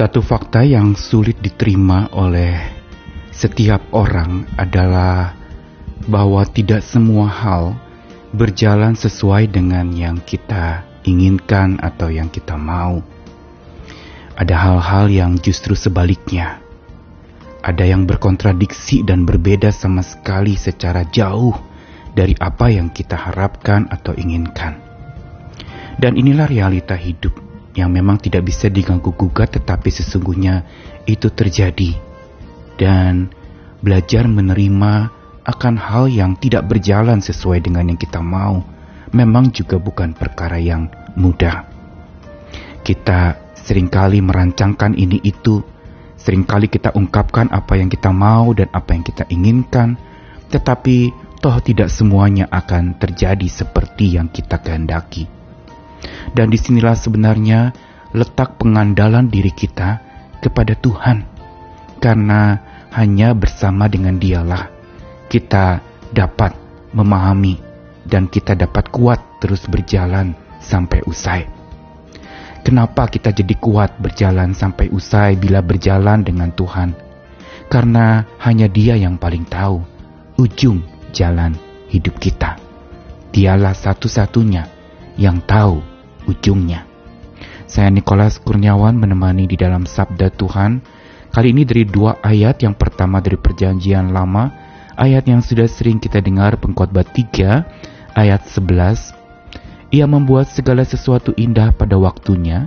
Satu fakta yang sulit diterima oleh setiap orang adalah bahwa tidak semua hal berjalan sesuai dengan yang kita inginkan atau yang kita mau. Ada hal-hal yang justru sebaliknya. Ada yang berkontradiksi dan berbeda sama sekali secara jauh dari apa yang kita harapkan atau inginkan. Dan inilah realita hidup yang memang tidak bisa diganggu gugat tetapi sesungguhnya itu terjadi. Dan belajar menerima akan hal yang tidak berjalan sesuai dengan yang kita mau memang juga bukan perkara yang mudah. Kita sering kali merancangkan ini itu, sering kali kita ungkapkan apa yang kita mau dan apa yang kita inginkan, tetapi toh tidak semuanya akan terjadi seperti yang kita kehendaki. Dan di sinilah sebenarnya letak pengandalan diri kita kepada Tuhan. Karena hanya bersama dengan dialah kita dapat memahami dan kita dapat kuat terus berjalan sampai usai. Kenapa kita jadi kuat berjalan sampai usai bila berjalan dengan Tuhan? Karena hanya Dia yang paling tahu ujung jalan hidup kita. Dialah satu-satunya yang tahu ujungnya. Saya Nikolas Kurniawan menemani di dalam Sabda Tuhan. Kali ini dari dua ayat, yang pertama dari Perjanjian Lama, ayat yang sudah sering kita dengar pengkhotbah 3, ayat 11. Ia membuat segala sesuatu indah pada waktunya,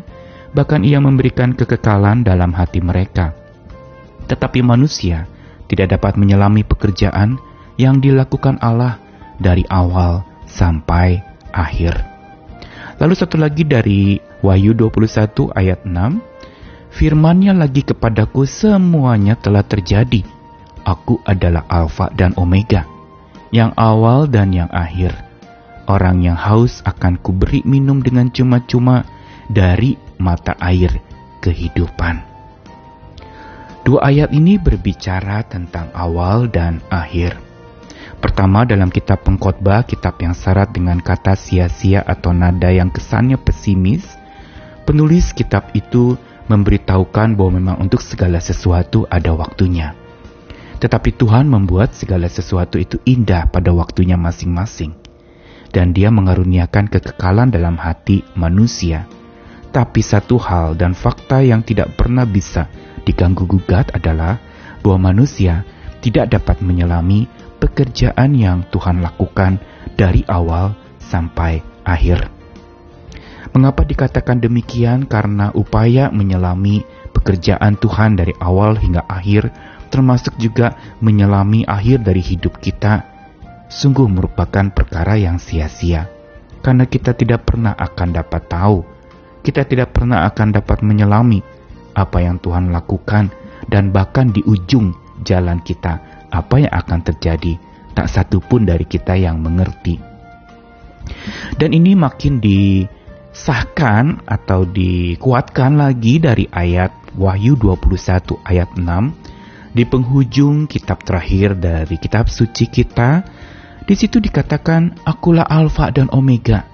bahkan ia memberikan kekekalan dalam hati mereka. Tetapi manusia tidak dapat menyelami pekerjaan yang dilakukan Allah dari awal sampai akhir. Lalu satu lagi dari Wahyu 21 ayat 6, Firmannya lagi kepadaku semuanya telah terjadi. Aku adalah Alfa dan Omega, yang awal dan yang akhir. Orang yang haus akan kuberi minum dengan cuma-cuma dari mata air kehidupan. Dua ayat ini berbicara tentang awal dan akhir. Pertama dalam kitab pengkhotbah, kitab yang syarat dengan kata sia-sia atau nada yang kesannya pesimis, penulis kitab itu memberitahukan bahwa memang untuk segala sesuatu ada waktunya. Tetapi Tuhan membuat segala sesuatu itu indah pada waktunya masing-masing. Dan dia mengaruniakan kekekalan dalam hati manusia. Tapi satu hal dan fakta yang tidak pernah bisa diganggu gugat adalah bahwa manusia tidak dapat menyelami pekerjaan yang Tuhan lakukan dari awal sampai akhir. Mengapa dikatakan demikian? Karena upaya menyelami pekerjaan Tuhan dari awal hingga akhir, termasuk juga menyelami akhir dari hidup kita, sungguh merupakan perkara yang sia-sia. Karena kita tidak pernah akan dapat tahu, kita tidak pernah akan dapat menyelami apa yang Tuhan lakukan, dan bahkan di ujung jalan kita apa yang akan terjadi. Tak satu pun dari kita yang mengerti. Dan ini makin disahkan atau dikuatkan lagi dari ayat Wahyu 21 ayat 6 di penghujung kitab terakhir dari kitab suci kita. Di situ dikatakan, "Akulah Alfa dan Omega,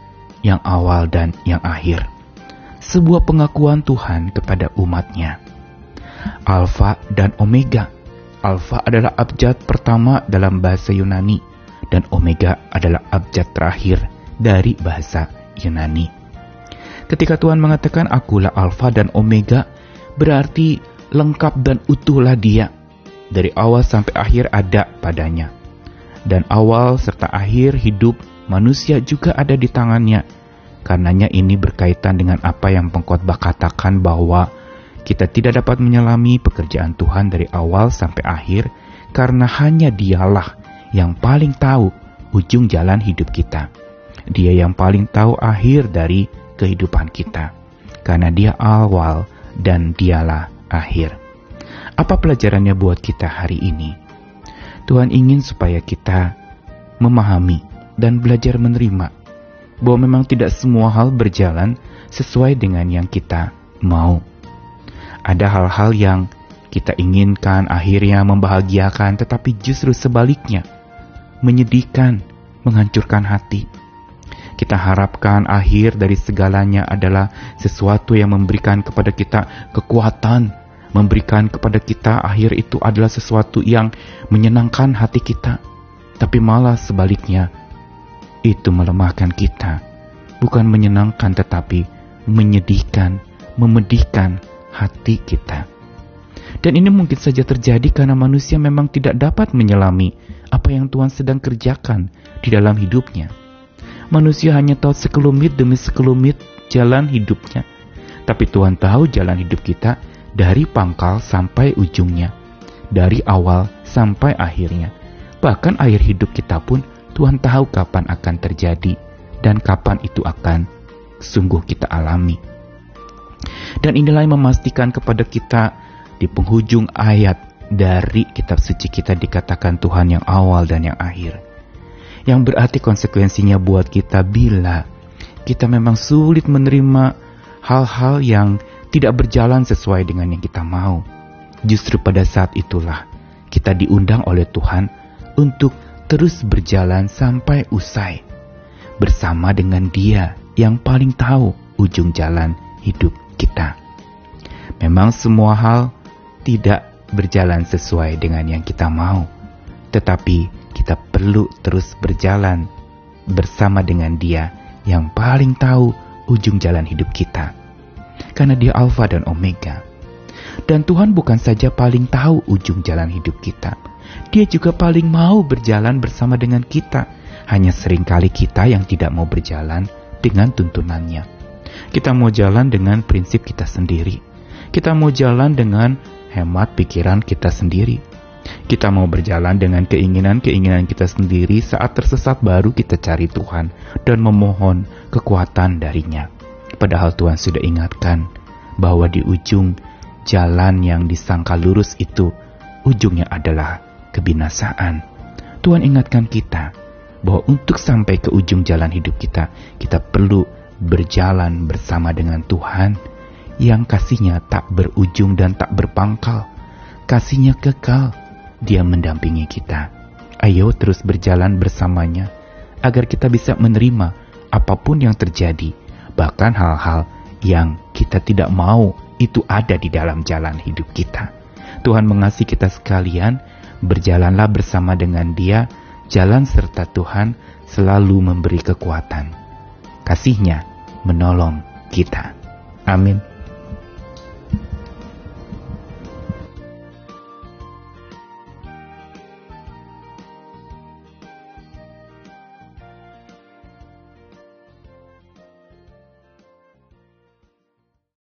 yang awal dan yang akhir." Sebuah pengakuan Tuhan kepada umatnya. Alfa dan Omega Alfa adalah abjad pertama dalam bahasa Yunani dan Omega adalah abjad terakhir dari bahasa Yunani. Ketika Tuhan mengatakan akulah Alfa dan Omega, berarti lengkap dan utuhlah dia. Dari awal sampai akhir ada padanya. Dan awal serta akhir hidup manusia juga ada di tangannya. Karenanya ini berkaitan dengan apa yang pengkhotbah katakan bahwa kita tidak dapat menyelami pekerjaan Tuhan dari awal sampai akhir karena hanya Dialah yang paling tahu ujung jalan hidup kita. Dia yang paling tahu akhir dari kehidupan kita. Karena Dia awal dan Dialah akhir. Apa pelajarannya buat kita hari ini? Tuhan ingin supaya kita memahami dan belajar menerima bahwa memang tidak semua hal berjalan sesuai dengan yang kita mau ada hal-hal yang kita inginkan akhirnya membahagiakan, tetapi justru sebaliknya, menyedihkan, menghancurkan hati. Kita harapkan akhir dari segalanya adalah sesuatu yang memberikan kepada kita kekuatan, memberikan kepada kita akhir itu adalah sesuatu yang menyenangkan hati kita. Tapi malah sebaliknya, itu melemahkan kita, bukan menyenangkan tetapi menyedihkan, memedihkan hati kita. Dan ini mungkin saja terjadi karena manusia memang tidak dapat menyelami apa yang Tuhan sedang kerjakan di dalam hidupnya. Manusia hanya tahu sekelumit demi sekelumit jalan hidupnya. Tapi Tuhan tahu jalan hidup kita dari pangkal sampai ujungnya, dari awal sampai akhirnya. Bahkan akhir hidup kita pun Tuhan tahu kapan akan terjadi dan kapan itu akan sungguh kita alami. Dan inilah yang memastikan kepada kita di penghujung ayat dari kitab suci kita dikatakan Tuhan yang awal dan yang akhir. Yang berarti konsekuensinya buat kita bila kita memang sulit menerima hal-hal yang tidak berjalan sesuai dengan yang kita mau. Justru pada saat itulah kita diundang oleh Tuhan untuk terus berjalan sampai usai bersama dengan Dia yang paling tahu ujung jalan hidup kita. Memang semua hal tidak berjalan sesuai dengan yang kita mau, tetapi kita perlu terus berjalan bersama dengan Dia yang paling tahu ujung jalan hidup kita, karena Dia Alfa dan Omega. Dan Tuhan bukan saja paling tahu ujung jalan hidup kita, Dia juga paling mau berjalan bersama dengan kita. Hanya sering kali kita yang tidak mau berjalan dengan tuntunannya. Kita mau jalan dengan prinsip kita sendiri. Kita mau jalan dengan hemat pikiran kita sendiri. Kita mau berjalan dengan keinginan-keinginan kita sendiri saat tersesat baru kita cari Tuhan dan memohon kekuatan darinya. Padahal Tuhan sudah ingatkan bahwa di ujung jalan yang disangka lurus itu, ujungnya adalah kebinasaan. Tuhan ingatkan kita bahwa untuk sampai ke ujung jalan hidup kita, kita perlu berjalan bersama dengan Tuhan yang kasihnya tak berujung dan tak berpangkal. Kasihnya kekal, dia mendampingi kita. Ayo terus berjalan bersamanya, agar kita bisa menerima apa pun yang terjadi, bahkan hal-hal yang kita tidak mau itu ada di dalam jalan hidup kita. Tuhan mengasihi kita sekalian, berjalanlah bersama dengan dia, jalan serta Tuhan selalu memberi kekuatan. Kasihnya menolong kita. Amin.